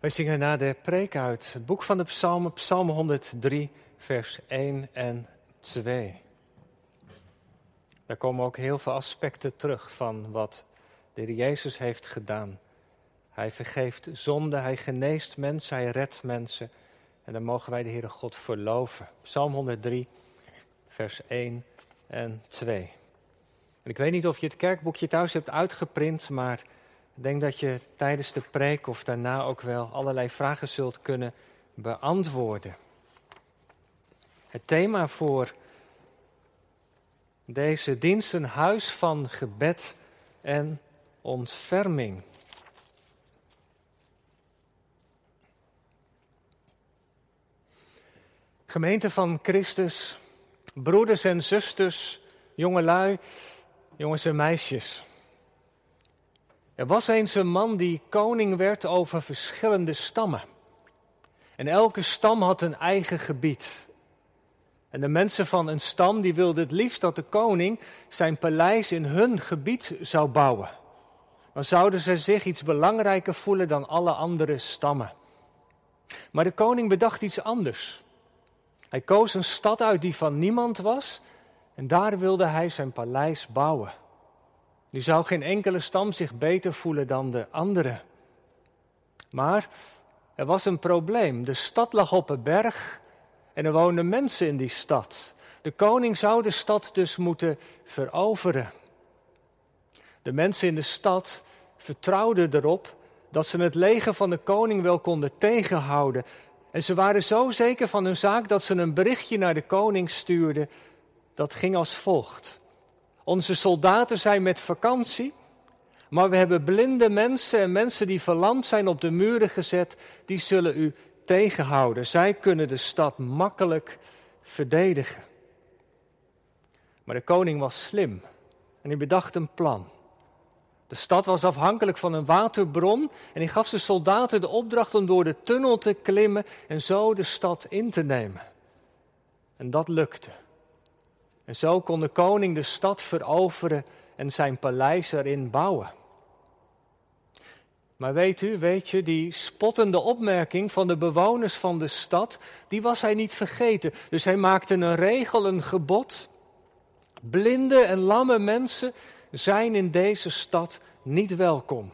Wij zingen na de preek uit het boek van de Psalmen, Psalm 103, vers 1 en 2. Daar komen ook heel veel aspecten terug van wat de Heer Jezus heeft gedaan. Hij vergeeft zonde, hij geneest mensen, hij redt mensen. En dan mogen wij de Heere God verloven. Psalm 103, vers 1 en 2. En ik weet niet of je het kerkboekje thuis hebt uitgeprint, maar ik denk dat je tijdens de preek of daarna ook wel allerlei vragen zult kunnen beantwoorden. Het thema voor deze dienst een huis van gebed en ontferming. Gemeente van Christus, broeders en zusters, jongelui, jongens en meisjes. Er was eens een man die koning werd over verschillende stammen. En elke stam had een eigen gebied. En de mensen van een stam die wilden het liefst dat de koning zijn paleis in hun gebied zou bouwen. Dan zouden ze zich iets belangrijker voelen dan alle andere stammen. Maar de koning bedacht iets anders. Hij koos een stad uit die van niemand was en daar wilde hij zijn paleis bouwen. Nu zou geen enkele stam zich beter voelen dan de andere. Maar er was een probleem. De stad lag op een berg en er woonden mensen in die stad. De koning zou de stad dus moeten veroveren. De mensen in de stad vertrouwden erop dat ze het leger van de koning wel konden tegenhouden. En ze waren zo zeker van hun zaak dat ze een berichtje naar de koning stuurden. Dat ging als volgt. Onze soldaten zijn met vakantie, maar we hebben blinde mensen en mensen die verlamd zijn op de muren gezet, die zullen u tegenhouden. Zij kunnen de stad makkelijk verdedigen. Maar de koning was slim en hij bedacht een plan. De stad was afhankelijk van een waterbron en hij gaf zijn soldaten de opdracht om door de tunnel te klimmen en zo de stad in te nemen. En dat lukte. En zo kon de koning de stad veroveren en zijn paleis erin bouwen. Maar weet u, weet je, die spottende opmerking van de bewoners van de stad, die was hij niet vergeten. Dus hij maakte een regel, een gebod. Blinde en lamme mensen zijn in deze stad niet welkom.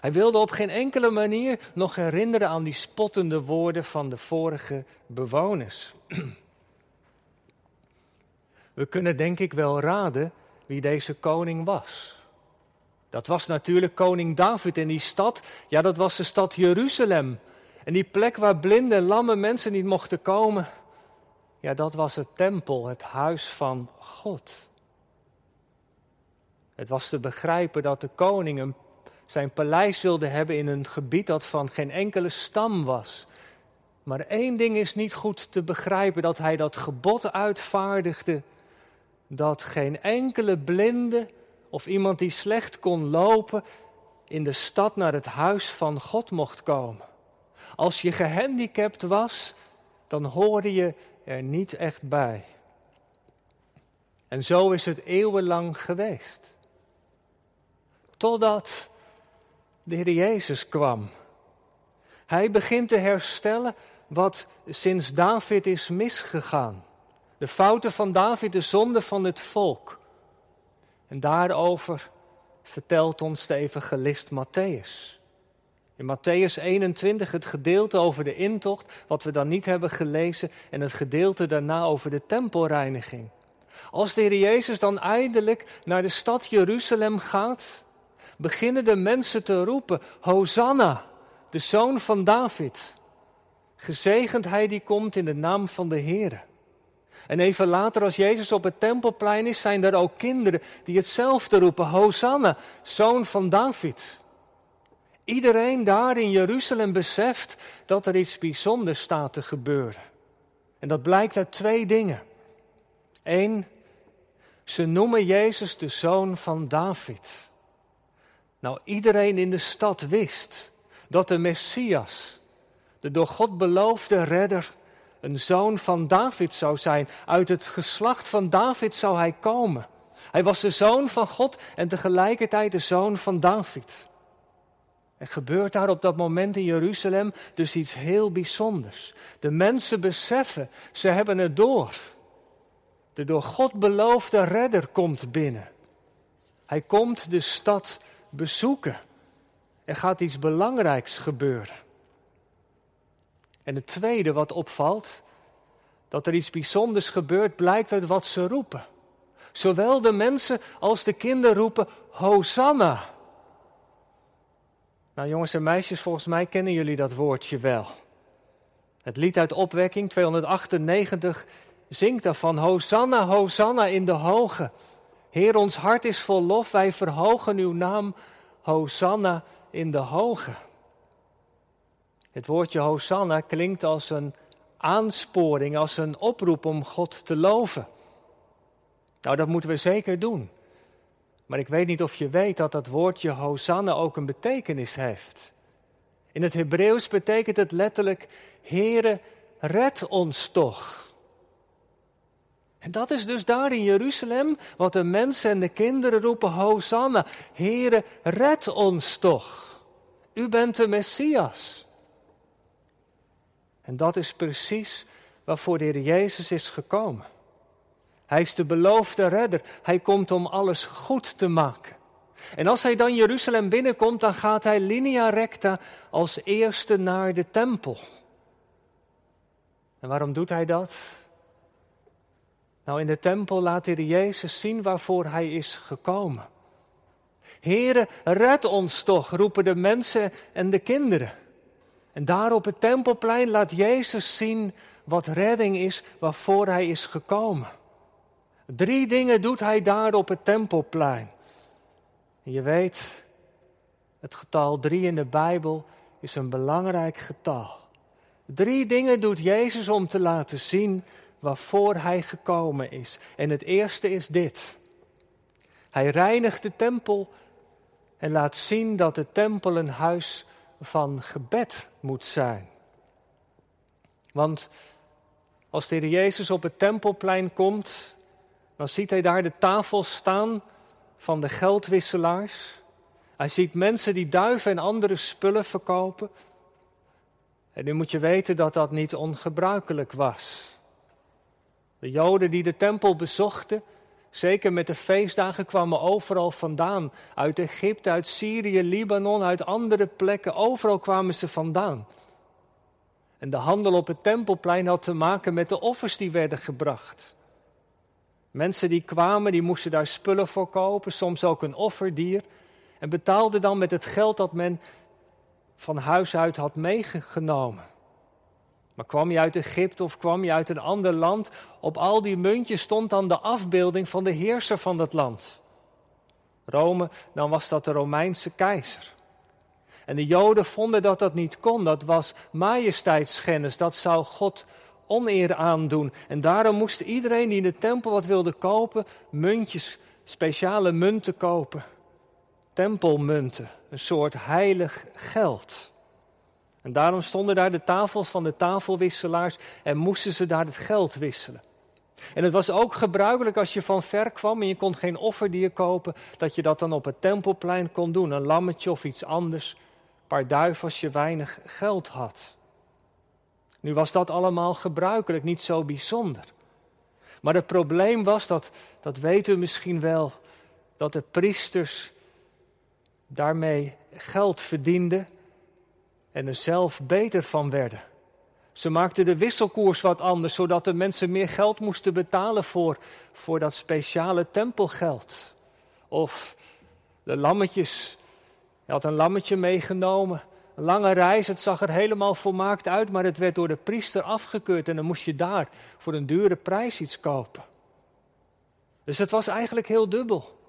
Hij wilde op geen enkele manier nog herinneren aan die spottende woorden van de vorige bewoners. We kunnen denk ik wel raden wie deze koning was. Dat was natuurlijk koning David in die stad. Ja, dat was de stad Jeruzalem. En die plek waar blinde en lamme mensen niet mochten komen. Ja, dat was het tempel, het huis van God. Het was te begrijpen dat de koning een, zijn paleis wilde hebben in een gebied dat van geen enkele stam was. Maar één ding is niet goed te begrijpen: dat hij dat gebod uitvaardigde dat geen enkele blinde of iemand die slecht kon lopen in de stad naar het huis van God mocht komen. Als je gehandicapt was, dan hoorde je er niet echt bij. En zo is het eeuwenlang geweest. Totdat de Heer Jezus kwam. Hij begint te herstellen wat sinds David is misgegaan. De fouten van David, de zonde van het volk. En daarover vertelt ons de evangelist Matthäus. In Matthäus 21 het gedeelte over de intocht, wat we dan niet hebben gelezen, en het gedeelte daarna over de tempelreiniging. Als de Heer Jezus dan eindelijk naar de stad Jeruzalem gaat, beginnen de mensen te roepen: Hosanna, de zoon van David. Gezegend hij die komt in de naam van de Heer. En even later, als Jezus op het tempelplein is, zijn er ook kinderen die hetzelfde roepen: Hosanna, zoon van David. Iedereen daar in Jeruzalem beseft dat er iets bijzonders staat te gebeuren. En dat blijkt uit twee dingen. Eén, ze noemen Jezus de zoon van David. Nou, iedereen in de stad wist dat de Messias, de door God beloofde redder, een zoon van David zou zijn. Uit het geslacht van David zou hij komen. Hij was de zoon van God en tegelijkertijd de zoon van David. Er gebeurt daar op dat moment in Jeruzalem dus iets heel bijzonders. De mensen beseffen, ze hebben het door. De door God beloofde redder komt binnen. Hij komt de stad bezoeken. Er gaat iets belangrijks gebeuren. En het tweede wat opvalt, dat er iets bijzonders gebeurt, blijkt uit wat ze roepen. Zowel de mensen als de kinderen roepen Hosanna. Nou jongens en meisjes, volgens mij kennen jullie dat woordje wel. Het lied uit opwekking 298 zingt daarvan Hosanna, Hosanna in de hoge. Heer, ons hart is vol lof, wij verhogen uw naam. Hosanna in de hoge. Het woordje Hosanna klinkt als een aansporing, als een oproep om God te loven. Nou, dat moeten we zeker doen. Maar ik weet niet of je weet dat dat woordje Hosanna ook een betekenis heeft. In het Hebreeuws betekent het letterlijk: Heere, red ons toch. En dat is dus daar in Jeruzalem wat de mensen en de kinderen roepen: Hosanna, Heere, red ons toch. U bent de Messias. En dat is precies waarvoor de Heer Jezus is gekomen. Hij is de beloofde redder. Hij komt om alles goed te maken. En als hij dan Jeruzalem binnenkomt, dan gaat hij linea recta als eerste naar de tempel. En waarom doet hij dat? Nou, in de tempel laat de Jezus zien waarvoor hij is gekomen. Here, red ons toch, roepen de mensen en de kinderen. En daar op het tempelplein laat Jezus zien wat redding is, waarvoor hij is gekomen. Drie dingen doet hij daar op het tempelplein. En je weet, het getal drie in de Bijbel is een belangrijk getal. Drie dingen doet Jezus om te laten zien waarvoor hij gekomen is. En het eerste is dit. Hij reinigt de tempel en laat zien dat de tempel een huis van gebed moet zijn. Want als de Heer Jezus op het tempelplein komt, dan ziet hij daar de tafel staan van de geldwisselaars. Hij ziet mensen die duiven en andere spullen verkopen. En nu moet je weten dat dat niet ongebruikelijk was. De Joden die de tempel bezochten, zeker met de feestdagen, kwamen overal vandaan. Uit Egypte, uit Syrië, Libanon, uit andere plekken. Overal kwamen ze vandaan. En de handel op het tempelplein had te maken met de offers die werden gebracht. Mensen die kwamen, die moesten daar spullen voor kopen, soms ook een offerdier. En betaalden dan met het geld dat men van huis uit had meegenomen. Maar kwam je uit Egypte of kwam je uit een ander land, op al die muntjes stond dan de afbeelding van de heerser van dat land. Rome, dan was dat de Romeinse keizer. En de Joden vonden dat dat niet kon, dat was majesteitsschennis, dat zou God oneer aandoen. En daarom moest iedereen die in de tempel wat wilde kopen, muntjes, speciale munten kopen. Tempelmunten, een soort heilig geld. En daarom stonden daar de tafels van de tafelwisselaars en moesten ze daar het geld wisselen. En het was ook gebruikelijk als je van ver kwam en je kon geen offerdier kopen, dat je dat dan op het tempelplein kon doen. Een lammetje of iets anders. Een paar duiven als je weinig geld had. Nu was dat allemaal gebruikelijk, niet zo bijzonder. Maar het probleem was, dat, dat weten we misschien wel, dat de priesters daarmee geld verdienden en er zelf beter van werden. Ze maakten de wisselkoers wat anders, zodat de mensen meer geld moesten betalen voor, voor dat speciale tempelgeld. Of de lammetjes. Hij had een lammetje meegenomen een lange reis, het zag er helemaal volmaakt uit, maar het werd door de priester afgekeurd en dan moest je daar voor een dure prijs iets kopen. Dus het was eigenlijk heel dubbel.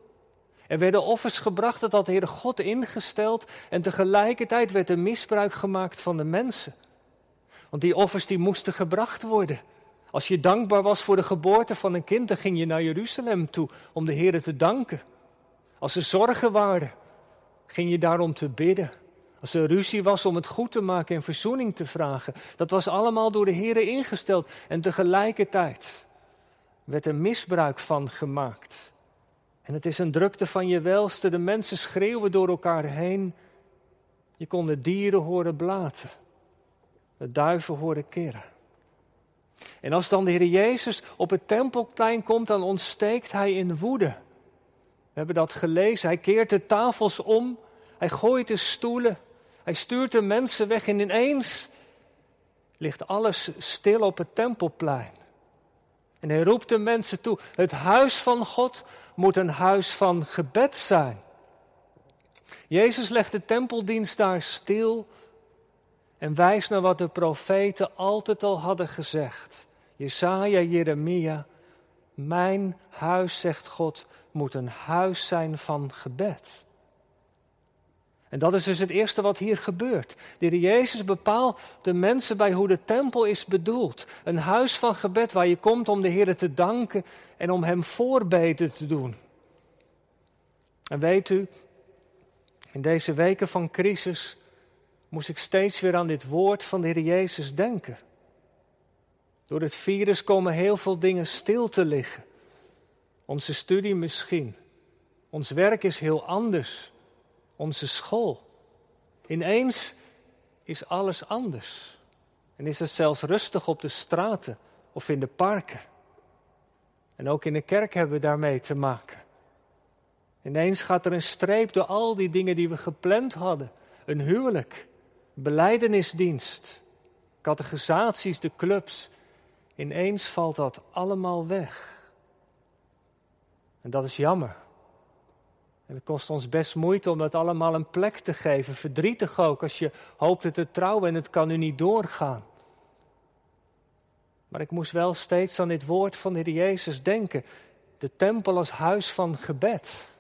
Er werden offers gebracht, dat had de Heer God ingesteld en tegelijkertijd werd er misbruik gemaakt van de mensen. Want die offers die moesten gebracht worden. Als je dankbaar was voor de geboorte van een kind, dan ging je naar Jeruzalem toe om de Heer te danken. Als er zorgen waren, ging je daarom te bidden. Als er ruzie was om het goed te maken en verzoening te vragen. Dat was allemaal door de Heer ingesteld. En tegelijkertijd werd er misbruik van gemaakt. En het is een drukte van je welste. De mensen schreeuwen door elkaar heen. Je kon de dieren horen blaten, de duiven horen keren. En als dan de Heer Jezus op het tempelplein komt, dan ontsteekt hij in woede. We hebben dat gelezen. Hij keert de tafels om, hij gooit de stoelen, hij stuurt de mensen weg en ineens ligt alles stil op het tempelplein. En hij roept de mensen toe: het huis van God moet een huis van gebed zijn. Jezus legt de tempeldienst daar stil en wijst naar wat de profeten altijd al hadden gezegd. Jesaja, Jeremia, mijn huis, zegt God, moet een huis zijn van gebed. En dat is dus het eerste wat hier gebeurt. De heer Jezus bepaalt de mensen bij hoe de tempel is bedoeld. Een huis van gebed waar je komt om de Heer te danken en om Hem voorbeden te doen. En weet u, in deze weken van crisis moest ik steeds weer aan dit woord van de Heer Jezus denken. Door het virus komen heel veel dingen stil te liggen. Onze studie misschien. Ons werk is heel anders. Onze school. Ineens is alles anders. En is het zelfs rustig op de straten of in de parken. En ook in de kerk hebben we daarmee te maken. Ineens gaat er een streep door al die dingen die we gepland hadden. Een huwelijk, beleidenisdienst, categorisaties, de clubs. Ineens valt dat allemaal weg. En dat is jammer. En het kost ons best moeite om dat allemaal een plek te geven. Verdrietig ook als je hoopt te trouwen en het kan nu niet doorgaan. Maar ik moest wel steeds aan dit woord van de Heer Jezus denken. De tempel als huis van gebed.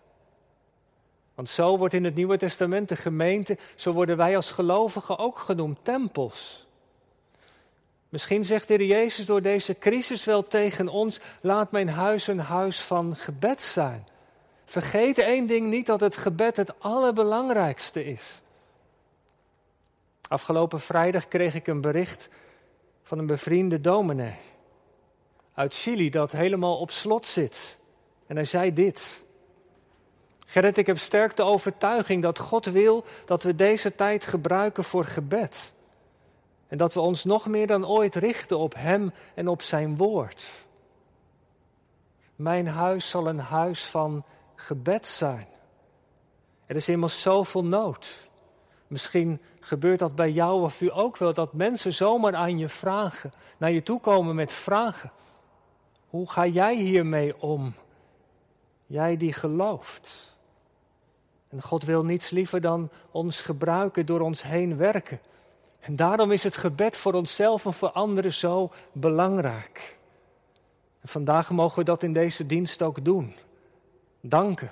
Want zo wordt in het Nieuwe Testament de gemeente, zo worden wij als gelovigen ook genoemd tempels. Misschien zegt de Heer Jezus door deze crisis wel tegen ons: laat mijn huis een huis van gebed zijn. Vergeet één ding niet dat het gebed het allerbelangrijkste is. Afgelopen vrijdag kreeg ik een bericht van een bevriende dominee uit Chili dat helemaal op slot zit. En hij zei dit. Gerrit, ik heb sterk de overtuiging dat God wil dat we deze tijd gebruiken voor gebed. En dat we ons nog meer dan ooit richten op Hem en op Zijn woord. Mijn huis zal een huis van gebed zijn. Er is immers zoveel nood. Misschien gebeurt dat bij jou of u ook wel, dat mensen zomaar aan je vragen, naar je toe komen met vragen. Hoe ga jij hiermee om? Jij die gelooft. En God wil niets liever dan ons gebruiken, door ons heen werken. En daarom is het gebed voor onszelf en voor anderen zo belangrijk. Vandaag mogen we dat in deze dienst ook doen. Danken.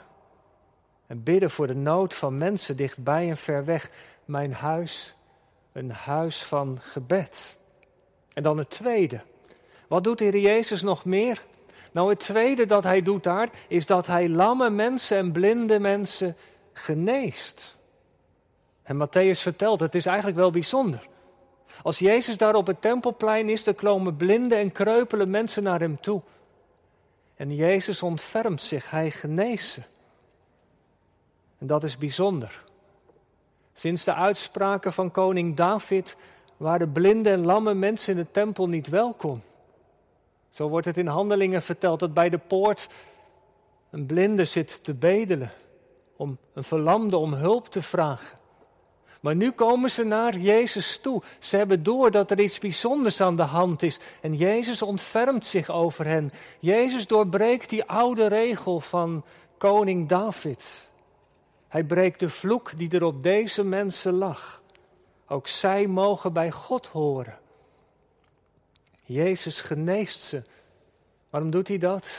En bidden voor de nood van mensen dichtbij en ver weg. Mijn huis, een huis van gebed. En dan het tweede. Wat doet de Heer Jezus nog meer? Nou, het tweede dat hij doet daar, is dat hij lamme mensen en blinde mensen geneest. En Matthäus vertelt, het is eigenlijk wel bijzonder. Als Jezus daar op het tempelplein is, dan komen blinde en kreupele mensen naar hem toe. En Jezus ontfermt zich, hij geneest ze. En dat is bijzonder. Sinds de uitspraken van koning David waren blinde en lamme mensen in de tempel niet welkom. Zo wordt het in handelingen verteld dat bij de poort een blinde zit te bedelen om een verlamde om hulp te vragen. Maar nu komen ze naar Jezus toe. Ze hebben door dat er iets bijzonders aan de hand is. En Jezus ontfermt zich over hen. Jezus doorbreekt die oude regel van koning David. Hij breekt de vloek die er op deze mensen lag. Ook zij mogen bij God horen. Jezus geneest ze. Waarom doet hij dat?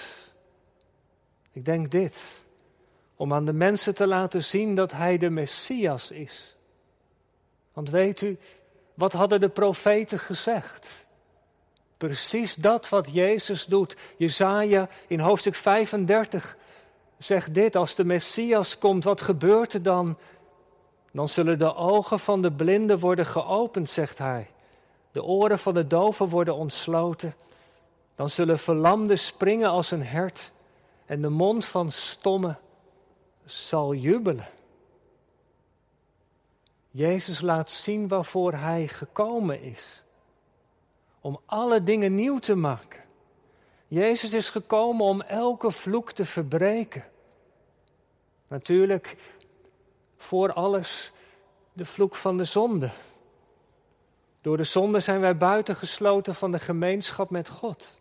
Ik denk dit om aan de mensen te laten zien dat hij de Messias is. Want weet u, wat hadden de profeten gezegd? Precies dat wat Jezus doet. Jezaja in hoofdstuk 35 zegt dit, als de Messias komt, wat gebeurt er dan? Dan zullen de ogen van de blinden worden geopend, zegt hij. De oren van de doven worden ontsloten. Dan zullen verlamden springen als een hert en de mond van stommen zal jubelen. Jezus laat zien waarvoor Hij gekomen is. Om alle dingen nieuw te maken. Jezus is gekomen om elke vloek te verbreken. Natuurlijk, voor alles de vloek van de zonde. Door de zonde zijn wij buitengesloten van de gemeenschap met God.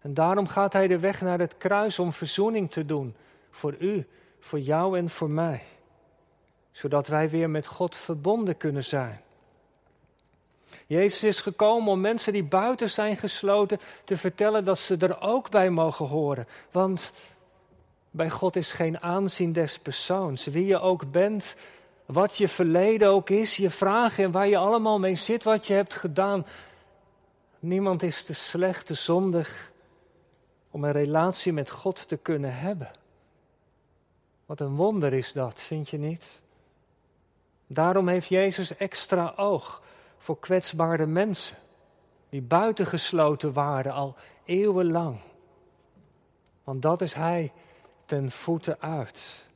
En daarom gaat Hij de weg naar het kruis om verzoening te doen. Voor u, voor jou en voor mij. Zodat wij weer met God verbonden kunnen zijn. Jezus is gekomen om mensen die buiten zijn gesloten te vertellen dat ze er ook bij mogen horen. Want bij God is geen aanzien des persoons. Wie je ook bent, wat je verleden ook is, je vragen en waar je allemaal mee zit, wat je hebt gedaan. Niemand is te slecht, te zondig om een relatie met God te kunnen hebben. Wat een wonder is dat, vind je niet? Daarom heeft Jezus extra oog voor kwetsbare mensen die buitengesloten waren al eeuwenlang. Want dat is Hij ten voeten uit.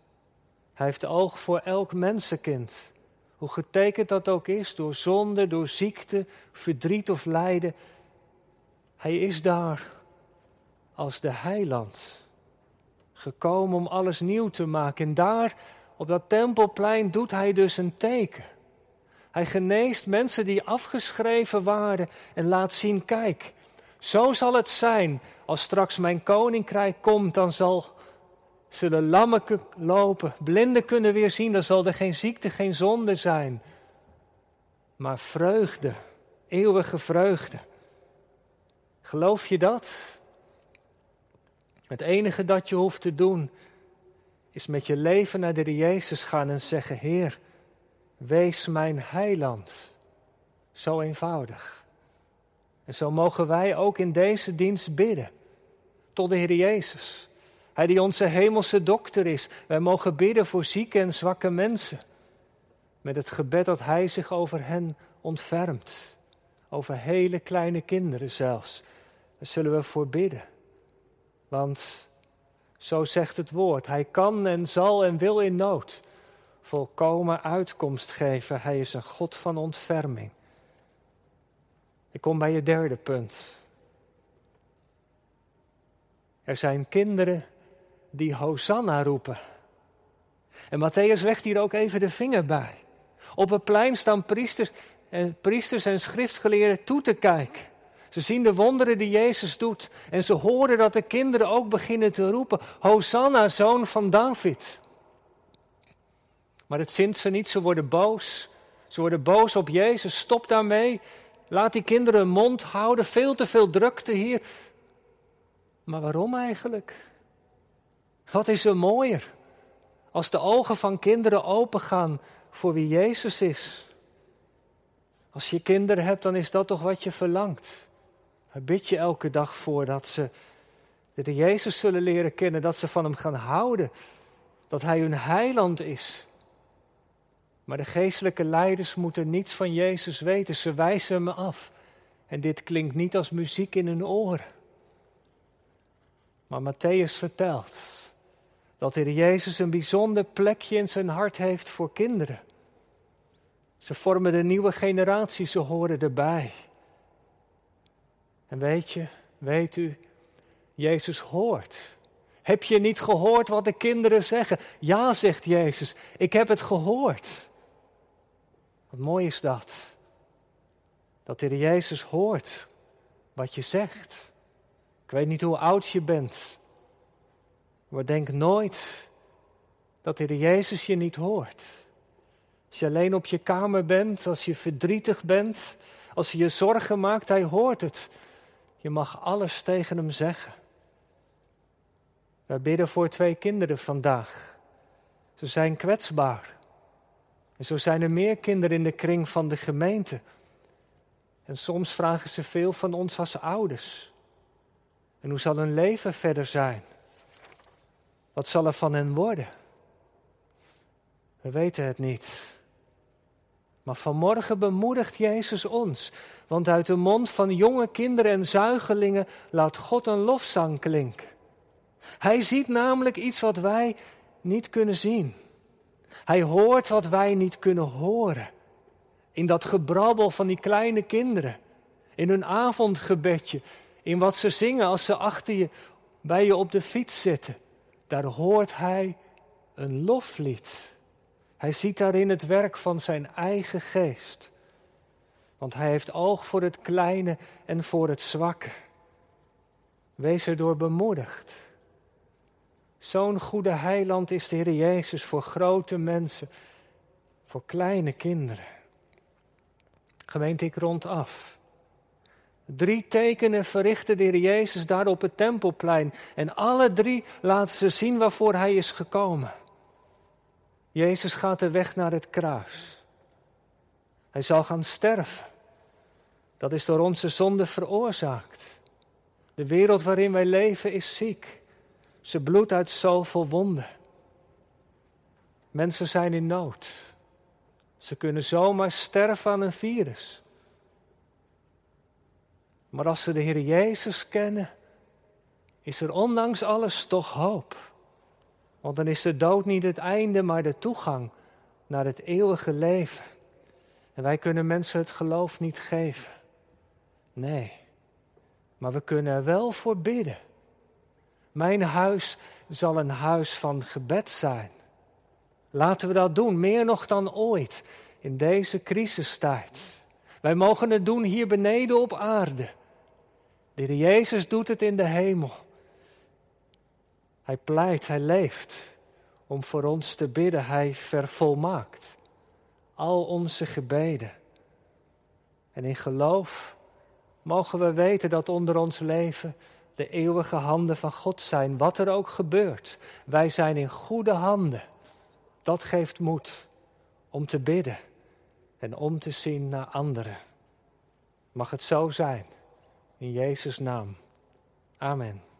Hij heeft oog voor elk mensenkind. Hoe getekend dat ook is, door zonde, door ziekte, verdriet of lijden. Hij is daar als de heiland. Gekomen om alles nieuw te maken. En daar, op dat tempelplein, doet hij dus een teken. Hij geneest mensen die afgeschreven waren en laat zien, kijk, zo zal het zijn als straks mijn koninkrijk komt, dan zal, zullen lammen lopen, blinden kunnen weer zien, dan zal er geen ziekte, geen zonde zijn, maar vreugde, eeuwige vreugde. Geloof je dat? Het enige dat je hoeft te doen is met je leven naar de Jezus gaan en zeggen: Heer, wees mijn heiland. Zo eenvoudig. En zo mogen wij ook in deze dienst bidden tot de Heer Jezus. Hij die onze hemelse dokter is. Wij mogen bidden voor zieke en zwakke mensen. Met het gebed dat Hij zich over hen ontfermt. Over hele kleine kinderen zelfs. Daar zullen we voor bidden. Want zo zegt het woord, hij kan en zal en wil in nood volkomen uitkomst geven. Hij is een God van ontferming. Ik kom bij je derde punt. Er zijn kinderen die Hosanna roepen. En Matthäus legt hier ook even de vinger bij. Op het plein staan priesters en, priesters en schriftgeleerden toe te kijken. Ze zien de wonderen die Jezus doet. En ze horen dat de kinderen ook beginnen te roepen: Hosanna, zoon van David. Maar het zint ze niet, ze worden boos. Ze worden boos op Jezus. Stop daarmee. Laat die kinderen hun mond houden. Veel te veel drukte hier. Maar waarom eigenlijk? Wat is er mooier als de ogen van kinderen opengaan voor wie Jezus is? Als je kinderen hebt, dan is dat toch wat je verlangt. Bid je elke dag voor dat ze de Jezus zullen leren kennen, dat ze van Hem gaan houden, dat Hij hun heiland is. Maar de geestelijke leiders moeten niets van Jezus weten, ze wijzen Hem af. En dit klinkt niet als muziek in hun oren. Maar Matthäus vertelt dat de Jezus een bijzonder plekje in zijn hart heeft voor kinderen. Ze vormen de nieuwe generatie, ze horen erbij. En weet je, weet u, Jezus hoort. Heb je niet gehoord wat de kinderen zeggen? Ja, zegt Jezus, ik heb het gehoord. Wat mooi is dat. Dat de Jezus hoort wat je zegt. Ik weet niet hoe oud je bent. Maar denk nooit dat de Jezus je niet hoort. Als je alleen op je kamer bent, als je verdrietig bent, als je je zorgen maakt, hij hoort het. Je mag alles tegen hem zeggen. We bidden voor twee kinderen vandaag. Ze zijn kwetsbaar. En zo zijn er meer kinderen in de kring van de gemeente. En soms vragen ze veel van ons als ouders. En hoe zal hun leven verder zijn? Wat zal er van hen worden? We weten het niet. Maar vanmorgen bemoedigt Jezus ons, want uit de mond van jonge kinderen en zuigelingen laat God een lofzang klinken. Hij ziet namelijk iets wat wij niet kunnen zien. Hij hoort wat wij niet kunnen horen. In dat gebrabbel van die kleine kinderen. In hun avondgebedje. In wat ze zingen als ze achter je, bij je op de fiets zitten. Daar hoort hij een loflied. Hij ziet daarin het werk van zijn eigen geest. Want hij heeft oog voor het kleine en voor het zwakke. Wees erdoor bemoedigd. Zo'n goede heiland is de Heer Jezus voor grote mensen, voor kleine kinderen. Gemeente, ik rond af. Drie tekenen verrichtte de Heer Jezus daar op het tempelplein. En alle drie laten ze zien waarvoor hij is gekomen. Jezus gaat de weg naar het kruis. Hij zal gaan sterven. Dat is door onze zonde veroorzaakt. De wereld waarin wij leven is ziek. Ze bloedt uit zoveel wonden. Mensen zijn in nood. Ze kunnen zomaar sterven aan een virus. Maar als ze de Heer Jezus kennen, is er ondanks alles toch hoop. Want dan is de dood niet het einde, maar de toegang naar het eeuwige leven. En wij kunnen mensen het geloof niet geven. Nee, maar we kunnen er wel voor bidden. Mijn huis zal een huis van gebed zijn. Laten we dat doen, meer nog dan ooit in deze crisistijd. Wij mogen het doen hier beneden op aarde. De Jezus doet het in de hemel. Hij pleit, hij leeft om voor ons te bidden. Hij vervolmaakt al onze gebeden. En in geloof mogen we weten dat onder ons leven de eeuwige handen van God zijn, wat er ook gebeurt. Wij zijn in goede handen. Dat geeft moed om te bidden en om te zien naar anderen. Mag het zo zijn. In Jezus' naam. Amen.